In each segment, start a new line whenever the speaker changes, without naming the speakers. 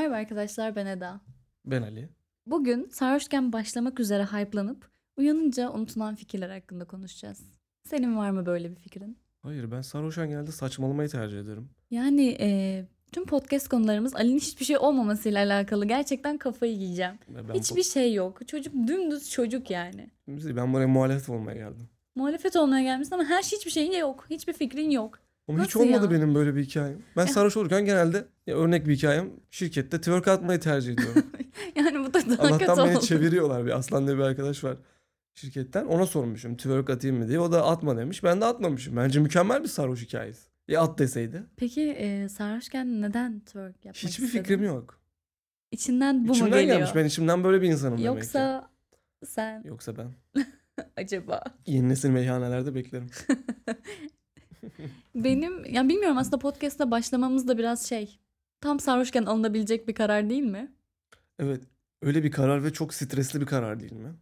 Merhaba arkadaşlar ben Eda.
Ben Ali.
Bugün sarhoşken başlamak üzere hype'lanıp uyanınca unutulan fikirler hakkında konuşacağız. Senin var mı böyle bir fikrin?
Hayır ben sarhoşan geldi saçmalamayı tercih ederim.
Yani eee, tüm podcast konularımız Ali'nin hiçbir şey olmamasıyla alakalı. Gerçekten kafayı yiyeceğim.
Ben,
Hiçbir şey yok. Çocuk dümdüz çocuk yani.
ben buraya muhalefet olmaya geldim.
Muhalefet olmaya gelmişsin ama her şey hiçbir şeyin yok. Hiçbir fikrin yok.
Ama hiç
Nasıl
olmadı
ya?
benim böyle bir hikayem. Ben sarhoş olurken genelde ya örnek bir hikayem şirkette twerk atmayı tercih ediyorum.
Yani bu da daha kötü
Allah'tan beni
oldu.
çeviriyorlar. Bir Aslan diye bir arkadaş var şirketten. Ona sormuşum twerk atayım mı diye. O da atma demiş. Ben de atmamışım. Bence mükemmel bir sarhoş hikayesi. Ya at deseydi.
Peki eee sarhoşken neden twerk yapmak
Hiçbir
istedin?
fikrim yok.
İçinden bu mu
İçimden
geliyor?
gelmiş. Ben içimden böyle bir insanım demek ki.
Yoksa sen
Yoksa ben.
acaba?
Yeni nesil meyhanelerde beklerim.
Benim ya bilmiyorum aslında podcast'a başlamamız da biraz şey. Tam sarhoşken alınabilecek bir karar değil mi?
Evet. Öyle bir karar ve çok stresli bir karar değil mi?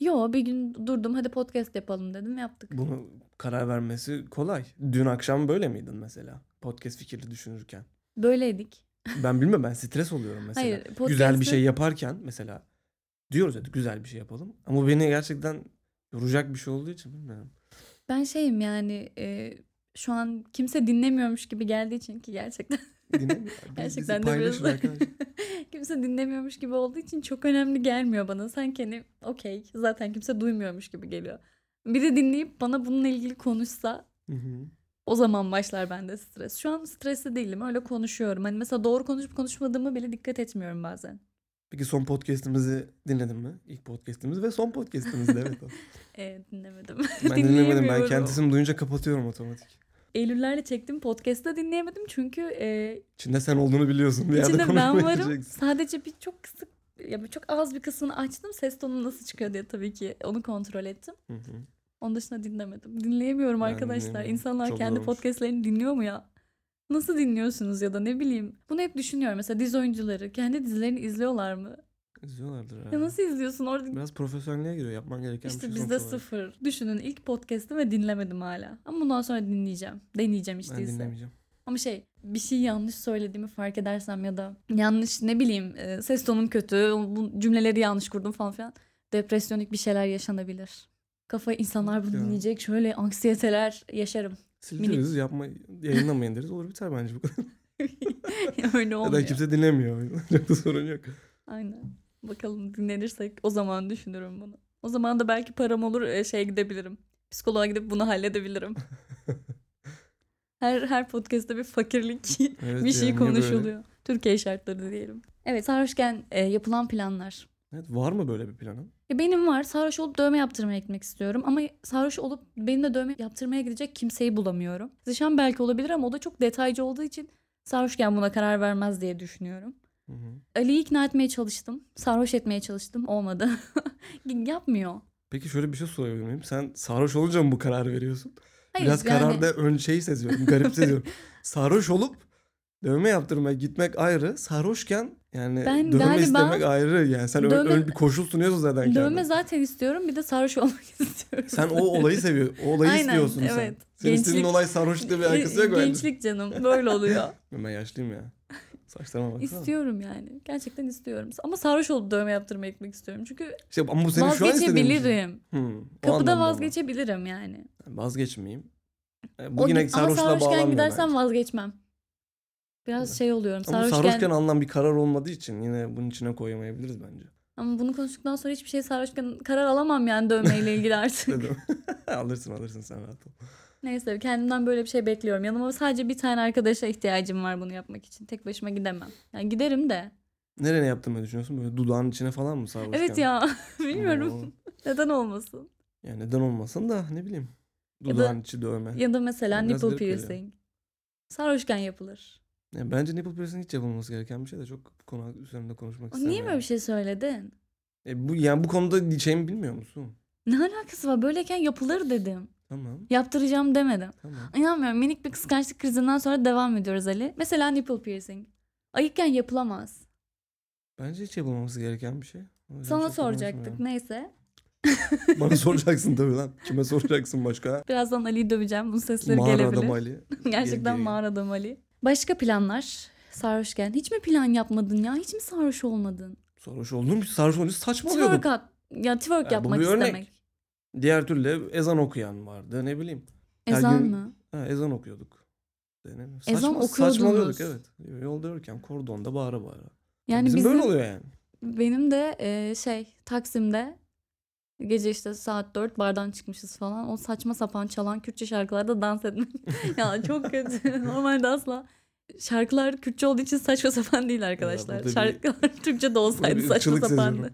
Yo bir gün durdum hadi podcast yapalım dedim yaptık.
Bunu karar vermesi kolay. Dün akşam böyle miydin mesela? Podcast fikri düşünürken.
Böyleydik.
Ben bilmem ben stres oluyorum mesela.
Hayır podcast'ı
Güzel bir şey yaparken mesela diyoruz hadi güzel bir şey yapalım. Ama beni gerçekten yoracak bir şey olduğu için bilmiyorum.
ben şeyim yani e, şu an kimse dinlemiyormuş gibi geldiği için ki gerçekten Gerçekten de biraz- kimse dinlemiyormuş gibi olduğu için çok önemli gelmiyor bana. Sanki hani okey zaten kimse duymuyormuş gibi geliyor. Biri dinleyip bana bununla ilgili konuşsa
Hı hı.
O zaman başlar bende stres. Şu an stresli değilim. Öyle konuşuyorum. Hani mesela doğru konuşup konuşmadığımı bile dikkat etmiyorum bazen.
Peki son podcast'imizi dinledin mi? İlk podcast'imiz ve son podcast'imizdi evet.
Ee, dinlemedim.
Ben dinlemedim ben kendisini duyunca kapatıyorum otomatik.
Eylüllerle çektiğim podcast'ta dinleyemedim. Çünkü e,
İçinde sen olduğunu biliyorsun. Bir yerde
ben varım. Sadece bir çok kısık ya bir çok az bir kısmını açtım. Ses tonu nasıl çıkıyor diye tabii ki onu kontrol ettim.
Hı hı.
Onun dışında dinlemedim. Dinleyemiyorum
Ben
arkadaşlar.
dinleyemiyorum.
İnsanlar
Çok
kendi podcastlerini dinliyor mu ya? Nasıl dinliyorsunuz ya da ne bileyim. Bunu hep düşünüyorum. Mesela dizi oyuncuları kendi dizilerini izliyorlar mı?
İzliyorlardır
Ya
herhalde.
nasıl izliyorsun? Orada
Biraz profesyonelliğe giriyor. Yapman gereken bir
İşte
şey
bizde
sonuç olarak.
sıfır. Düşünün ilk podcast'ı ve dinlemedim hala. Ama bundan sonra dinleyeceğim. Deneyeceğim işte
Ben
ise.
dinlemeyeceğim.
Ama şey bir şey yanlış söylediğimi fark edersem ya da yanlış ne bileyim e, ses tonum kötü, bu cümleleri yanlış kurdum falan filan. Depresyonik bir şeyler yaşanabilir. Kafa insanlar bunu
Ya.
dinleyecek şöyle anksiyeteler yaşarım.
Sildiririz yapma, yayınlamayın deriz. Olur biter bence bu kadar.
Öyle
Ya
olmuyor.
da kimse dinlemiyor. Çok da sorun yok.
Aynen. Bakalım dinlenirsek o zaman düşünürüm bunu. O zaman da belki param olur e, şeye gidebilirim. Psikoloğa gidip bunu halledebilirim. her her podcast'te bir fakirlik
Evet
bir
ya,
şey
böyle?
konuşuluyor. Türkiye şartları diyelim. Evet sarhoşken e, yapılan planlar.
Evet, var mı böyle bir planın?
E, benim var sarhoş olup dövme yaptırmaya gitmek istiyorum. Ama sarhoş olup benimle dövme yaptırmaya gidecek kimseyi bulamıyorum. Zişan belki olabilir ama o da çok detaycı olduğu için sarhoşken buna karar vermez diye düşünüyorum.
Hı hı.
Ali'yi ikna etmeye çalıştım. Sarhoş etmeye çalıştım. Olmadı. Yapmıyor.
Peki şöyle bir şey sorabilir miyim? Sen sarhoş olunca mı bu kararı veriyorsun?
Hayır,
Biraz
yani-
kararda ön şey seziyorum. Garip seziyorum. sarhoş olup dövme yaptırmaya gitmek ayrı. Sarhoşken yani
Ben
dövme
galiba
istemek ayrı. Yani sen
dövme-
ön, bir koşul sunuyorsun zaten kendine.
Dövme zaten istiyorum. Bir de sarhoş olmak istiyorum.
Sen o olayı seviyorsun. O olayı
Aynen,
istiyorsun sen.
evet.
Senin
Gençlik-
istediğin olay sarhoşlukla bir alakası yok.
Gençlik canım. Böyle oluyor.
Ben yaşlıyım ya. Saçlarıma baksana.
istiyorum yani. Gerçekten istiyorum. Ama sarhoş olup dövme yaptırmaya gitmek istiyorum. Çünkü
İşte ama bu senin şu an şey.
vazgeçebilirim.
Hmm, o
Kapıda
anlamda ama.
vazgeçebilirim yani.
Vazgeçmeyeyim. E,
O
yine
ama sarhoşken gidersem
bence.
vazgeçmem. Biraz
Evet.
şey oluyorum.
Ama
Sarhoşken,
sarhoşken alınan bir karar olmadığı için yine bunun içine koyamayabiliriz bence.
ama bunu konuştuktan sonra hiçbir şey sarhoşken karar alamam yani dövmeyle ilgili artık.
Alırsın alırsın sen rahat ol.
Neyse kendimden böyle bir şey bekliyorum. Yanıma sadece bir tane arkadaşa ihtiyacım var bunu yapmak için. Tek başıma gidemem. Yani giderim de.
Nereye yaptırmayı düşünüyorsun? Böyle dudağın içine falan mı sarhoşken?
Evet ya bilmiyorum. Neden olmasın?
Ya neden olmasın da ne bileyim.
Ya da-
Dudağın içi dövme. Ya,
da mesela
Biraz
nipple piercing. Sarhoşken yapılır.
Bence nipple piercing hiç yapılması gereken bir şey de çok bu konu üzerinde konuşmak istemem.
niye böyle bir şey söyledin?
E, bu, yani bu konuda şeyimi bilmiyor musun?
Ne alakası var? Böyleyken yapılır dedim.
Tamam
Yaptıracağım demedim.
tamam.
İnanmıyorum. Minik bir kıskançlık krizinden sonra devam ediyoruz Ali. Mesela nipple piercing. Ayıkken yapılamaz.
Bence hiç yapılmaması gereken bir şey.
Sana soracaktık. Neyse.
Bana soracaksın tabii lan. Kime soracaksın başka?
Birazdan Ali'yi döveceğim. Bunun sesleri
Mağara
gelebilir.
adam Ali.
Gerçekten mağara adam Ali. Başka planlar. sarhoşken hiç mi plan yapmadın ya? Hiç mi sarhoş olmadın?
Sarhoş oldum. Sarhoş olunca saçmalıyordum.
Twerk at. Ya twerk
Ya bu
yapmak
bir örnek.
istemek.
Diğer türlü ezan okuyan vardı. Ne bileyim. Her
Ezan
gün-
mı?
Ha, ezan okuyorduk. Yani
Ezan okuyordunuz.
Saçmalıyorduk evet. Yolda yürürken kordonda bağıra bağıra.
Yani
bizim,
bizim,
böyle oluyor yani.
benim de e, şey Taksim'de gece işte saat 4 bardan çıkmışız falan. O saçma sapan çalan Kürtçe şarkılarda dans etmek. ya çok kötü. Normalde asla şarkılar Kürtçe olduğu için saçma sapan değil arkadaşlar.
burada bir-
Şarkılar Türkçe de olsaydı saçma sapandı.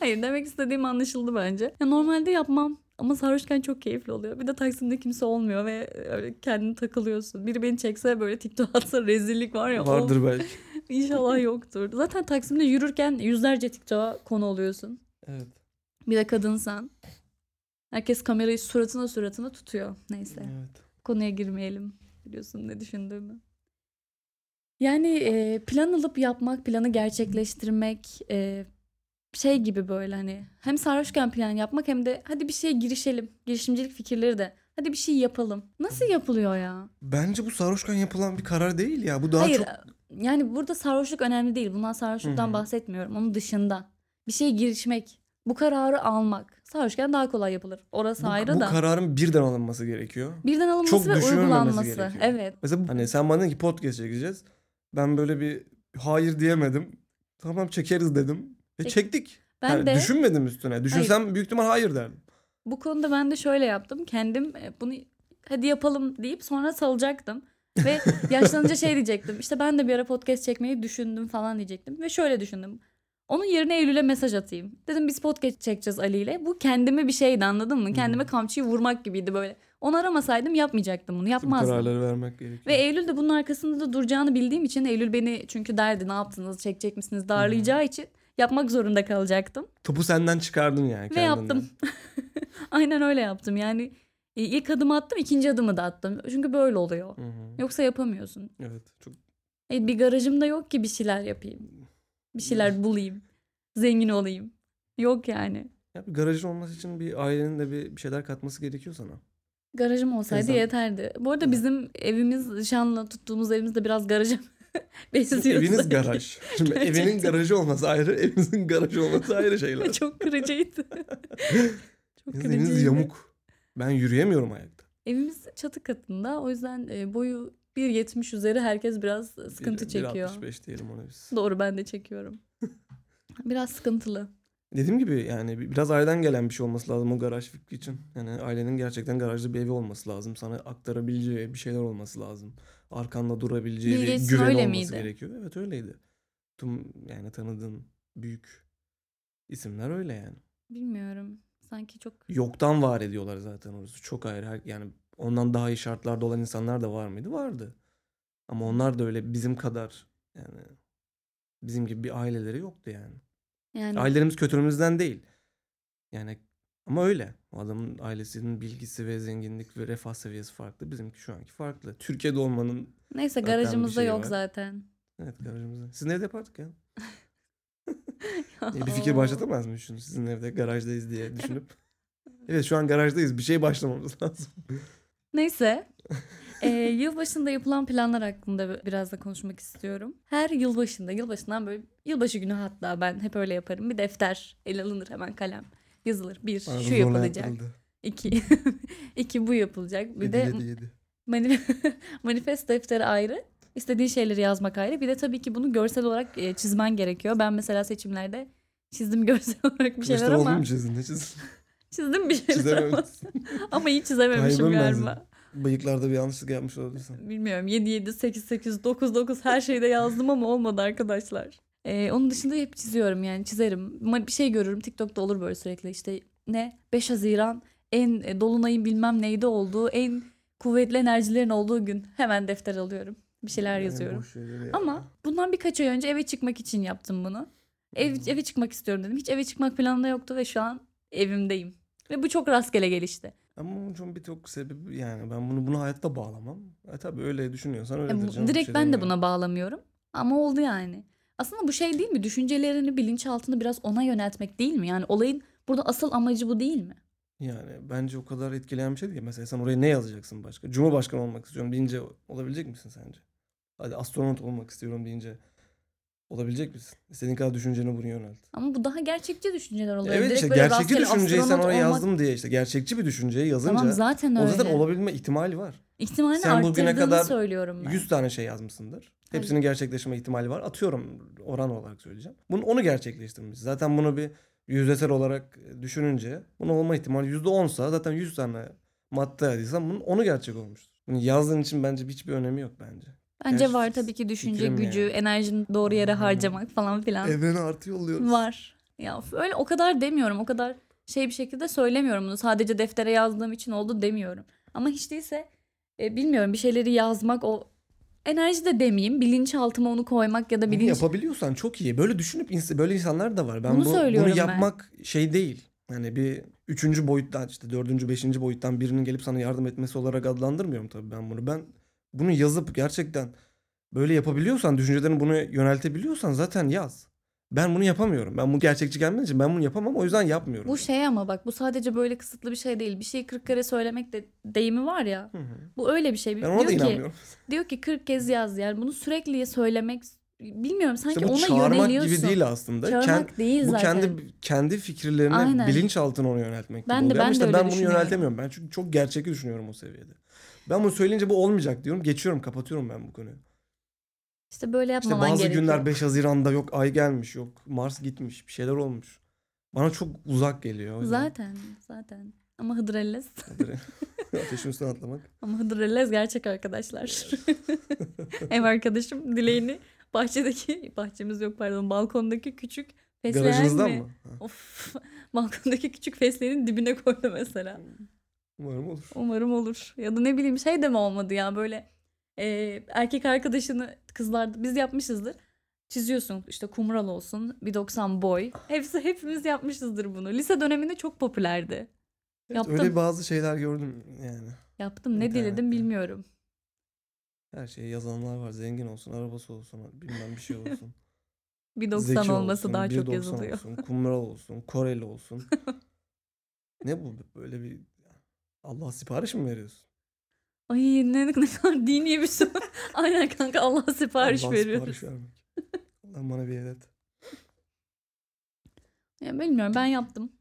Hayır demek istediğim anlaşıldı bence. Ya normalde yapmam ama sarhoşken çok keyifli oluyor. Bir de Taksim'de kimse olmuyor ve öyle kendini takılıyorsun. Biri beni çekse böyle TikTok atsa rezillik var ya. o-
Vardır belki.
İnşallah yoktur. Zaten Taksim'de yürürken yüzlerce TikTok'a konu oluyorsun.
Evet.
Bir de kadınsan. Herkes kamerayı suratına suratına tutuyor. Neyse.
Evet.
Konuya girmeyelim. Biliyorsun ne düşündüğümü. Yani e, plan alıp yapmak, planı gerçekleştirmek e, şey gibi böyle hani hem sarhoşken plan yapmak hem de hadi bir şeye girişelim. Girişimcilik fikirleri de. Hadi bir şey yapalım. Nasıl yapılıyor ya?
Bence bu sarhoşken yapılan bir karar değil ya. Bu daha
Hayır
çok
yani burada sarhoşluk önemli değil. Bundan sarhoşluktan
Hı hı.
bahsetmiyorum. Onun dışında. Bir şeye girişmek. Bu kararı almak. Sarhoşken daha kolay yapılır. Orası
bu,
ayrı
bu
da.
kararın birden alınması gerekiyor.
Birden alınması
çok
ve uygulanması.
gerekiyor.
Evet.
Mesela hani sen bana dedin ki podcast çekeceğiz. Ben böyle bir hayır diyemedim. Tamam çekeriz dedim. Ve
Çek-
çektik.
Ben
Yani
de
düşünmedim üstüne. Düşünsem büyük ihtimal hayır derdim.
bu konuda ben de şöyle yaptım. Kendim e, bunu hadi yapalım deyip sonra salacaktım. Ve yaşlanınca şey diyecektim. İşte ben de bir ara podcast çekmeyi düşündüm falan diyecektim. Ve şöyle düşündüm. Onun yerine Eylül'e mesaj atayım. Dedim biz podcast çekeceğiz Ali ile. Bu kendime bir şeydi anladın mı? Kendime kamçıyı vurmak gibiydi böyle. Onu aramasaydım yapmayacaktım bunu.
Bu
Yapmazdım.
kararları vermek gerekiyor.
Ve Eylül de bunun arkasında da duracağını bildiğim için Eylül beni çünkü derdi ne yaptınız çekecek misiniz darlayacağı için yapmak zorunda kalacaktım.
Topu senden çıkardın yani
Ve
kendinden.
yaptım. Aynen öyle yaptım yani e, ilk adımı attım ikinci adımı da attım. Çünkü böyle oluyor.
Hı hı.
Yoksa yapamıyorsun.
Evet. Çok
E, bir garajım da yok ki bir şeyler yapayım. Bir şeyler bulayım. Zengin olayım. Yok yani.
ya bir garajın olması için bir ailenin de bir, bir şeyler katması gerekiyor sana.
Garajım olsaydı
Ezan.
yeterdi. Bu arada bizim evimiz Şan'la tuttuğumuz evimiz de biraz garaja benziyor.
Sizin eviniz garaj. Şimdi evinin garajı olması ayrı, evinizin garajı olması ayrı şeyler.
Çok kırıcıydı. Çok
Sizin eviniz
kırıcıydı.
yamuk. Ben yürüyemiyorum ayakta.
Evimiz çatı katında. O yüzden e, boyu 1.70 üzeri herkes biraz sıkıntı
Bir-
çekiyor.
1.65 diyelim ona biz.
Doğru ben de çekiyorum. biraz sıkıntılı.
Dediğim gibi yani bir- biraz aileden gelen bir şey olması lazım o garaj fikri için. Yani ailenin gerçekten garajda bir evi olması lazım. Sana aktarabileceği bir şeyler olması lazım. Arkanda durabileceği
Bill
bir güven
öyle
olması
miydi?
gerekiyor. Evet öyleydi. Tüm yani tanıdığın büyük isimler öyle yani.
Bilmiyorum. Sanki çok
Yoktan var ediyorlar zaten orası. Çok ayrı. Yani ondan daha iyi şartlarda olan insanlar da var mıydı? Vardı. Ama onlar da öyle bizim kadar yani bizim gibi bir aileleri yoktu yani.
yani
Ailelerimiz kötülüğümüzden değil. Yani ama öyle. O adamın ailesinin bilgisi ve zenginlik ve refah seviyesi farklı. Bizimki şu anki farklı. Türkiye'de olmanın
neyse garajımızda
şey
yok
var.
zaten.
evet garajımızda. Sizin evde yapardık ya. Ya bir fikir başlatamaz mı düşünün sizin evde garajdayız diye düşünüp. Evet şu an garajdayız. Bir şey başlamamız lazım.
Neyse. Ee, yılbaşında yapılan planlar hakkında biraz da konuşmak istiyorum. Her yılbaşında, yılbaşından böyle yılbaşı günü hatta ben hep öyle yaparım. Bir defter el alınır hemen kalem yazılır. Bir
Bana
şu yapılacak.
yaptırıldı.
İki, iki bu yapılacak. Bir
Yedi,
de
yedi, yedi.
Mani- manifest defteri ayrı. İstediğin şeyleri yazmak ayrı. Bir de tabii ki bunu görsel olarak e, çizmen gerekiyor. Ben mesela seçimlerde çizdim görsel olarak bir şeyler
Kılıçdaroğlu
ama
mu çizdin? Ne çizdin?
Çizdim bir şeyler ama, ama iyi çizememişim
Kaybın
galiba.
Bıyıklarda bir yanlışlık yapmış olabilirsin.
Bilmiyorum 7 7 8 8 9 9 her şeyde yazdım ama olmadı arkadaşlar. Ee, onun dışında hep çiziyorum yani çizerim. Bir şey görürüm TikTok'ta olur böyle sürekli işte ne 5 Haziran en e, dolunayın bilmem neyde olduğu en kuvvetli enerjilerin olduğu gün hemen defter alıyorum. Bir şeyler
Yani
yazıyorum.
ya.
Ama bundan birkaç ay önce eve çıkmak için yaptım bunu. Ev,
Hmm.
eve çıkmak istiyorum dedim. Hiç eve çıkmak planında yoktu ve şu an evimdeyim. Ve bu çok rastgele gelişti.
Ama bunun çok birçok sebebi yani ben bunu buna hayatta bağlamam. E tabii öyle düşünüyorsan öyledir
E,
canım.
direkt
şey
ben de buna bağlamıyorum. Ama oldu yani. Aslında bu şey değil mi? Düşüncelerini bilinçaltını biraz ona yöneltmek değil mi? Yani olayın burada asıl amacı bu değil mi?
Yani bence o kadar etkileyen bir şey değil. Mesela sen oraya ne yazacaksın başka? Cumhurbaşkanı olmak istiyorum deyince olabilecek misin sence? Hadi astronot olmak istiyorum deyince olabilecek misin? İstediğin kadar düşünceni bunu yönelt.
Ama bu daha gerçekçi düşünceler oluyor.
Evet
Direkt
işte
böyle
gerçekçi
rastgele
düşünceyi sen
astronot
oraya
olmak-
yazdım diye işte gerçekçi bir düşünceyi yazınca
Tamam zaten
o
öyle.
zaten olabilme ihtimali var.
İhtimalini
Sen bugüne
arttırdığını
kadar
söylüyorum ben.
100 tane şey yazmışsındır. Hepsinin gerçekleşme ihtimali var. Atıyorum oran olarak söyleyeceğim. Bunu onu gerçekleştirmiş. Zaten bunu bir yüzdesel olarak düşününce bunun olma ihtimali %10'sa zaten 100 tane madde yazdıysan bunun onu gerçek olmuştur. Bunu yazdığın için bence hiçbir önemi yok bence.
Bence
Gerçi
var tabii ki düşünce
fikrim
gücü,
yani.
enerjini doğru yere
Aynen.
harcamak falan filan.
Evrene artı yolluyoruz.
Var. Ya öyle o kadar demiyorum. O kadar şey bir şekilde söylemiyorum bunu. Sadece deftere yazdığım için oldu demiyorum. Ama hiç değilse e, bilmiyorum bir şeyleri yazmak o enerji de demeyeyim. Bilinçaltıma onu koymak ya da
Bunu
bilinç
yapabiliyorsan çok iyi. Böyle düşünüp ins- böyle insanlar da var. Ben
Bunu
bu, bunu
ben.
yapmak şey değil. Yani bir üçüncü boyuttan işte dördüncü, beşinci boyuttan birinin gelip sana yardım etmesi olarak adlandırmıyorum tabii ben bunu. Ben bunu yazıp gerçekten böyle yapabiliyorsan, düşüncelerini bunu yöneltebiliyorsan zaten yaz. Ben bunu yapamıyorum. Ben bu gerçekçi gelmediği için ben bunu yapamam. O yüzden yapmıyorum.
bu şey ama bak bu sadece böyle kısıtlı bir şey değil. Bir şeyi 40 kere söylemek de deyimi var ya.
Hı hı.
Bu öyle bir şey.
Ben ona da
diyor ki
inanmıyorum.
diyor ki 40 kez yaz yani bunu sürekli söylemek bilmiyorum sanki
İşte bu
ona
çağırmak
yöneliyorsun.
gibi değil aslında.
Çağırmak
Ken-
değil
bu
zaten.
kendi kendi fikirlerini
Aynen.
bilinçaltına onu yöneltmek
Ben de- ben de
işte
öyle
ben bunu yöneltemiyorum. Ben çünkü çok gerçekçi düşünüyorum o seviyede. Ben bunu söyleyince bu olmayacak diyorum. Geçiyorum, kapatıyorum ben bu konuyu.
İşte böyle
İşte
yapmaman
bazı
gerekiyor.
günler 5 Haziran'da yok ay gelmiş, yok Mars gitmiş, bir şeyler olmuş. Bana çok uzak geliyor.
Zaten zaten. Ama Hıdrellez.
Ateşin üstüne atlamak.
Ama Hıdrellez gerçek arkadaşlar. Ev arkadaşım dileğini bahçedeki, bahçemiz yok pardon, balkondaki küçük fesleğen
Garajınızdan
mi?
mı? Ha,
Of. Balkondaki küçük fesleğenin dibine koydu mesela.
Umarım olur.
Umarım olur. Ya da ne bileyim şey de mi olmadı ya böyle e, erkek arkadaşını kızlar biz yapmışızdır. Çiziyorsun işte kumral olsun, 1.90 boy. Hepsi hepimiz yapmışızdır bunu. Lise döneminde çok popülerdi.
Evet,
Yaptım.
öyle bazı şeyler gördüm yani.
Yaptım ne diledim bilmiyorum.
Her şeyi yazanlar var. Zengin olsun, arabası olsun, bilmem bir şey olsun.
1.90
Zeki
olması
olsun,
daha çok
1.90
yazılıyor.
olsun, kumral olsun, Koreli olsun. ne bu böyle bir Allah sipariş mi veriyorsun?
Ay ne, ne kadar dini bir şey. Aynen kanka Allah sipariş
Allah
veriyoruz.
sipariş vermek. Allah bana bir evet.
Ya bilmiyorum ben yaptım.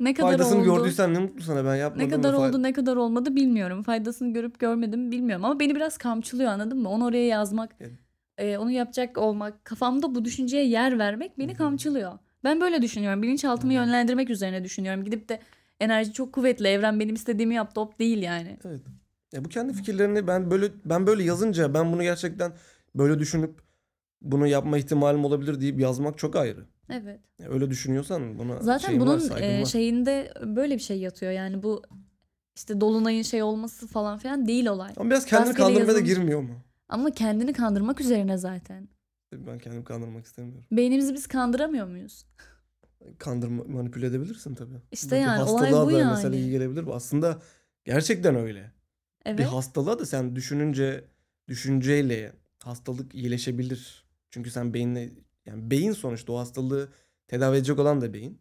Ne kadar
Faydasını
oldu?
gördüysen ne mutlu sana ben yapmadım.
Ne kadar
fay-
oldu ne kadar olmadı bilmiyorum. Faydasını görüp görmedim bilmiyorum. Ama beni biraz kamçılıyor anladın mı? Onu oraya yazmak,
Evet.
e, onu yapacak olmak, kafamda bu düşünceye yer vermek beni
Hı hı.
kamçılıyor. Ben böyle düşünüyorum. Bilinçaltımı
Hı.
yönlendirmek üzerine düşünüyorum. Gidip de enerji çok kuvvetli. Evren benim istediğimi yaptı. Hop değil yani.
Evet. Ya bu kendi fikirlerini ben böyle ben böyle yazınca ben bunu gerçekten böyle düşünüp bunu yapma ihtimalim olabilir deyip yazmak çok ayrı.
Evet.
Ya öyle düşünüyorsan buna
Zaten
var,
bunun
saygın
e,
var.
şeyinde böyle bir şey yatıyor. Yani bu işte dolunayın şey olması falan filan değil olay.
Ama biraz kendini
rastgele
kandırmaya da girmiyor mu?
Ama kendini kandırmak üzerine zaten.
Ben kendimi kandırmak istemiyorum.
Beynimizi biz kandıramıyor muyuz?
Kandırma, manipüle edebilirsin tabii.
İşte yani, olay bu
da
yani.
mesela iyi gelebilir. bu. Aslında gerçekten öyle.
Evet.
Bir hastalığa da sen düşününce düşünceyle hastalık iyileşebilir. Çünkü sen beyinle yani beyin sonuçta o hastalığı tedavi edecek olan da beyin.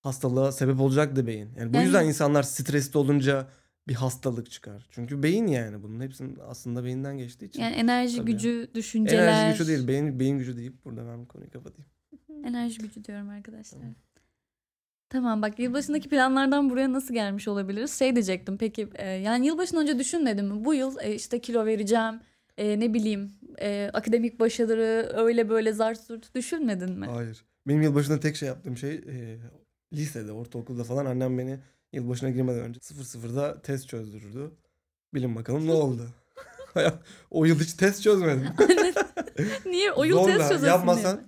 Hastalığa sebep olacak da beyin. Yani bu
Yani-
yüzden insanlar stresli olunca bir hastalık çıkar. Çünkü beyin yani bunun hepsinin aslında beyinden geçtiği için.
Yani enerji
Tabii.
gücü, düşünceler.
Enerji gücü değil, beyin beyin gücü deyip burada ben bu konuyu kapatayım.
Enerji gücü diyorum arkadaşlar.
Tamam.
Tamam bak yılbaşındaki planlardan buraya nasıl gelmiş olabiliriz? Şey diyecektim peki e, yani yılbaşından önce düşünmedim mi? Bu yıl e, işte kilo vereceğim e, ne bileyim e, akademik başarı öyle böyle zart zurt düşünmedin mi?
Hayır. Benim yılbaşında tek şey yaptığım şey e, lisede, ortaokulda falan annem beni yılbaşına girmeden önce 00'da test çözdürürdü. Bilin bakalım ne oldu? o yıl hiç test çözmedim.
Niye? O yıl
Zorla,
test çözesin
yapmasan,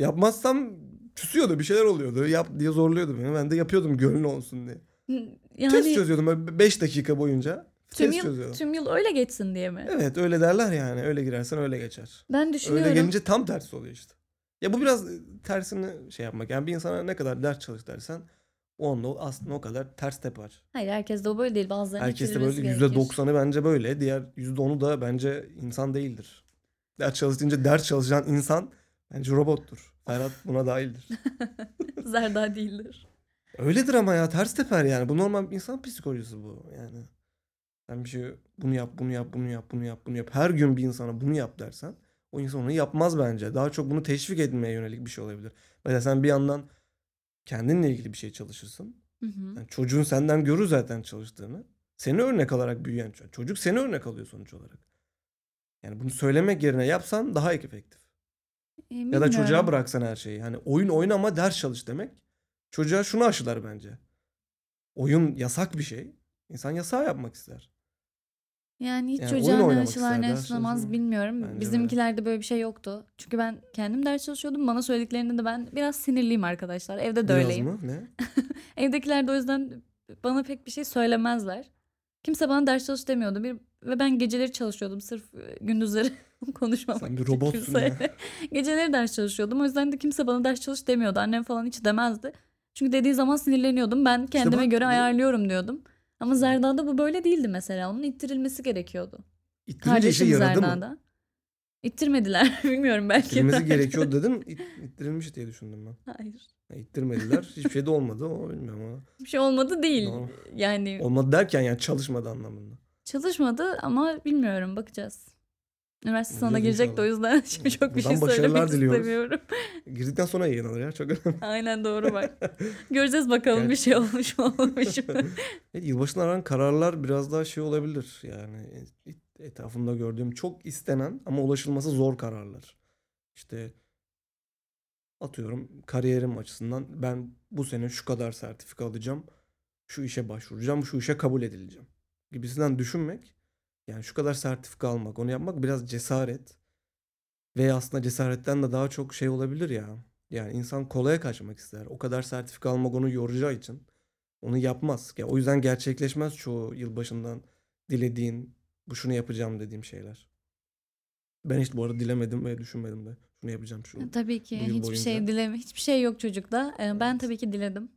yapmazsam küsüyordu bir şeyler oluyordu. Yap diye zorluyordu beni. Ben de yapıyordum gönlü olsun diye.
Yani
test çözüyordum 5 dakika boyunca.
tüm yıl,
çözüyordum.
tüm yıl öyle geçsin diye mi?
Evet öyle derler yani. Öyle girersen öyle geçer.
Ben düşünüyorum.
Öyle gelince tam tersi oluyor işte. Ya bu biraz tersini şey yapmak. Yani bir insana ne kadar ders çalış dersen o anda o aslında o kadar ters teper.
Hayır herkes de o böyle değil. Bazılarının
Herkes de böyle yüzde doksanı bence böyle. Diğer yüzde onu da bence insan değildir. Ders çalışınca ders çalışan insan bence robottur. Ferhat buna dahildir.
Zerda değildir.
Öyledir ama ya ters teper yani. Bu normal insan psikolojisi bu yani. Sen bir şey bunu yap, bunu yap, bunu yap, bunu yap, bunu yap. Her gün bir insana bunu yap dersen o insan onu yapmaz bence. Daha çok bunu teşvik etmeye yönelik bir şey olabilir. Mesela sen bir yandan kendinle ilgili bir şey çalışırsın.
Hı hı.
Yani çocuğun senden görür zaten çalıştığını. Seni örnek alarak büyüyen çocuk. Çocuk seni örnek alıyor sonuç olarak. Yani bunu söylemek yerine yapsan daha efektif.
E,
Ya da çocuğa bıraksan her şeyi. Hani oyun oynama ders çalış demek. Çocuğa şunu aşılar bence. Oyun yasak bir şey. İnsan yasağı yapmak ister.
Yani hiç
Yani
çocuğa ne aşılar ne aşılamaz bilmiyorum.
Bence de.
Bizimkilerde böyle bir şey yoktu. Çünkü ben kendim ders çalışıyordum. Bana söylediklerinde de ben biraz sinirliyim arkadaşlar. Evde de
Biraz
öyleyim.
mı? Ne?
Evdekiler de o yüzden bana pek bir şey söylemezler. Kimse bana ders çalış demiyordu. Bir, ve ben geceleri çalışıyordum sırf e, gündüzleri konuşmamak
Sen bir robotsun
kimseyle. Geceleri ders çalışıyordum. O yüzden de kimse bana ders çalış demiyordu. Annem falan hiç demezdi. Çünkü dediği zaman sinirleniyordum. Ben kendime
bak,
göre
bu-
ayarlıyorum diyordum. Ama Zerda'da bu böyle değildi mesela. Onun ittirilmesi gerekiyordu.
İttirince işe
Kardeşim
yaradı mı?
Zerda'da. İttirmediler. Bilmiyorum belki.
İttirilmesi
de.
gerekiyor dedim. İt, ittirilmiş diye düşündüm ben.
Hayır.
Ya, ittirmediler. Hiçbir şey de olmadı. O bilmiyorum ama.
Bir şey olmadı değil.
Normal.
Yani
Olmadı derken yani çalışmadı anlamında.
Çalışmadı ama bilmiyorum bakacağız. Üniversite sınavına girecek de o yüzden şimdi çok bir şey
Buradan başarılar
söylemek
diliyoruz.
istemiyorum.
Girdikten sonra yayınlanır ya. Çok önemli.
Aynen doğru bak. Göreceğiz bakalım bir şey olmuş mu olmamış mı.
Evet, yılbaşına aran kararlar biraz daha şey olabilir. Yani et- etrafımda gördüğüm çok istenen ama ulaşılması zor kararlar. İşte atıyorum kariyerim açısından ben bu sene şu kadar sertifika alacağım. Şu işe başvuracağım, şu işe kabul edileceğim. Gibisinden düşünmek. Yani şu kadar sertifika almak, onu yapmak biraz cesaret. Ve aslında cesaretten de daha çok şey olabilir ya. Yani insan kolaya kaçmak ister. O kadar sertifika almak onu yoracağı için onu yapmaz. Ya o yüzden gerçekleşmez çoğu yılbaşından dilediğin, bu şunu yapacağım dediğim şeyler. Ben hiç bu arada dilemedim ve düşünmedim de. Şunu yapacağım şunu.
Tabii ki hiçbir şey
boyunca.
dileme, hiçbir şey yok çocukta. Ben
Evet.
tabii ki diledim.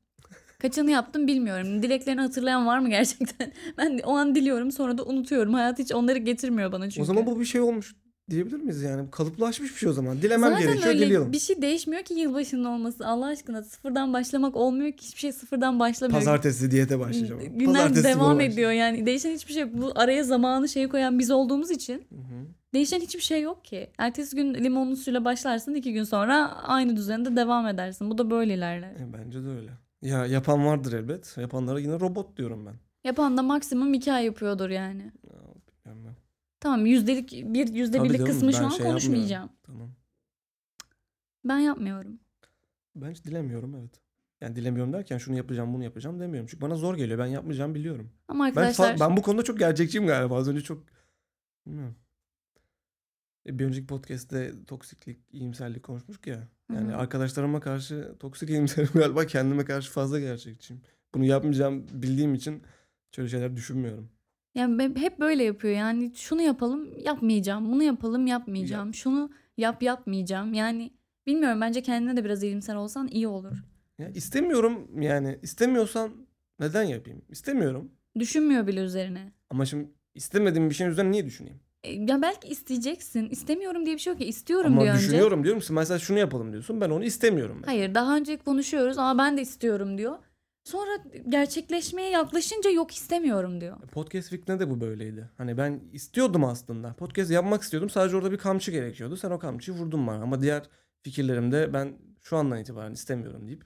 Kaçını yaptım bilmiyorum. Dileklerini hatırlayan var mı gerçekten? Ben o an diliyorum sonra da unutuyorum. Hayat hiç onları getirmiyor bana çünkü.
O zaman bu bir şey olmuş diyebilir miyiz yani? Kalıplaşmış bir şey o zaman. Dilemem
Zaten
gerekiyor,
öyle
geliyorum.
bir şey değişmiyor ki yılbaşının olması. Allah aşkına sıfırdan başlamak olmuyor ki. Hiçbir şey sıfırdan başlamıyor.
Pazartesi diyete başlayacağım.
Günler
Pazartesi
devam ediyor yani. Değişen hiçbir şey. Bu araya zamanı şeyi koyan biz olduğumuz için
Hı hı.
değişen hiçbir şey yok ki. Ertesi gün limonlu suyla başlarsın. iki gün sonra aynı düzende devam edersin. Bu da böyle ilerler.
E, bence de öyle. Ya yapan vardır elbet. Yapanlara yine robot diyorum ben.
Yapan da maksimum iki ay yapıyordur yani.
Ya, bilmem ben.
Tamam yüzdelik bir yüzde
Tabii
birlik
canım,
kısmı şu
ben
an
şey
konuşmayacağım.
Tamam.
Ben yapmıyorum.
Ben hiç dilemiyorum evet. Yani dilemiyorum derken şunu yapacağım bunu yapacağım demiyorum. Çünkü bana zor geliyor. Ben yapmayacağım biliyorum.
Ama
Ben,
arkadaşlar
ben bu konuda çok gerçekçiyim galiba. Az önce çok bilmiyorum. E, Bir önceki podcast'te toksiklik, iyimserlik konuşmuştuk ya. Yani
Hı hı.
arkadaşlarıma karşı toksik iyimserim galiba kendime karşı fazla gerçekçiyim. Bunu yapmayacağım bildiğim için şöyle şeyler düşünmüyorum.
Yani hep böyle yapıyor. Yani şunu yapalım yapmayacağım. Bunu yapalım yapmayacağım. Şunu yap yapmayacağım. Yani bilmiyorum bence kendine de biraz iyimser olsan iyi olur.
Ya istemiyorum yani istemiyorsan neden yapayım? İstemiyorum.
Düşünmüyor bile üzerine.
Ama şimdi istemediğim bir şeyin üzerine niye düşüneyim?
E, Ya belki isteyeceksin. İstemiyorum diye bir şey yok ki. İstiyorum
Ama
diyor önce.
düşünüyorum diyorum ki mesela şunu yapalım diyorsun. Ben onu istemiyorum. Ben.
Hayır daha önce konuşuyoruz ama ben de istiyorum diyor. Sonra gerçekleşmeye yaklaşınca yok istemiyorum diyor.
Podcast Week'te de bu böyleydi. Hani ben istiyordum aslında. Podcast yapmak istiyordum. Sadece orada bir kamçı gerekiyordu. Sen o kamçıyı vurdun bana. Ama diğer fikirlerimde ben şu andan itibaren istemiyorum deyip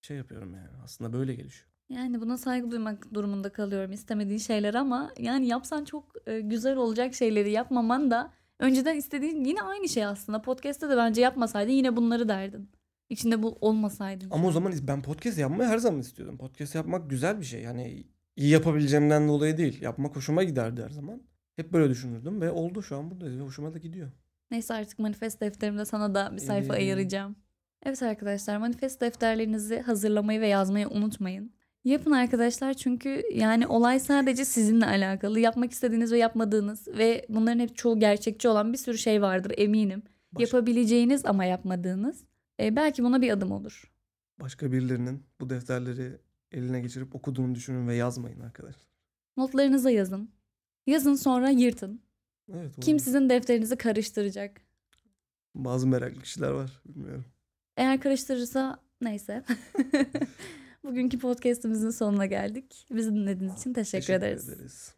şey yapıyorum yani. Aslında böyle gelişiyor.
Yani buna saygı duymak durumunda kalıyorum istemediğin şeyler ama yani yapsan çok e, güzel olacak şeyleri yapmaman da önceden istediğin yine aynı şey aslında. Podcast'te de bence yapmasaydın yine bunları derdin. İçinde bu olmasaydın.
Ama o zaman ben podcast yapmayı her zaman istiyordum. Podcast yapmak güzel bir şey. Yani iyi yapabileceğimden dolayı değil. Yapmak hoşuma giderdi her zaman. Hep böyle düşünürdüm ve oldu şu an buradayız ve hoşuma da gidiyor.
Neyse artık manifest defterimde sana da bir sayfa
Ee,
ayıracağım. Evet arkadaşlar manifest defterlerinizi hazırlamayı ve yazmayı unutmayın. Yapın arkadaşlar çünkü yani olay sadece sizinle alakalı. Yapmak istediğiniz ve yapmadığınız ve bunların hep çoğu gerçekçi olan bir sürü şey vardır eminim.
Baş-
Yapabileceğiniz ama yapmadığınız. E, belki buna bir adım olur.
Başka birilerinin bu defterleri eline geçirip okuduğunu düşünün ve yazmayın arkadaşlar.
Notlarınıza yazın. Yazın sonra yırtın.
Evet.
Kim sizin defterinizi karıştıracak?
Bazı meraklı kişiler var. Bilmiyorum.
Eğer karıştırırsa neyse. Bugünkü podcast'imizin sonuna geldik. Bizi dinlediğiniz için teşekkür, ederiz.
ederiz.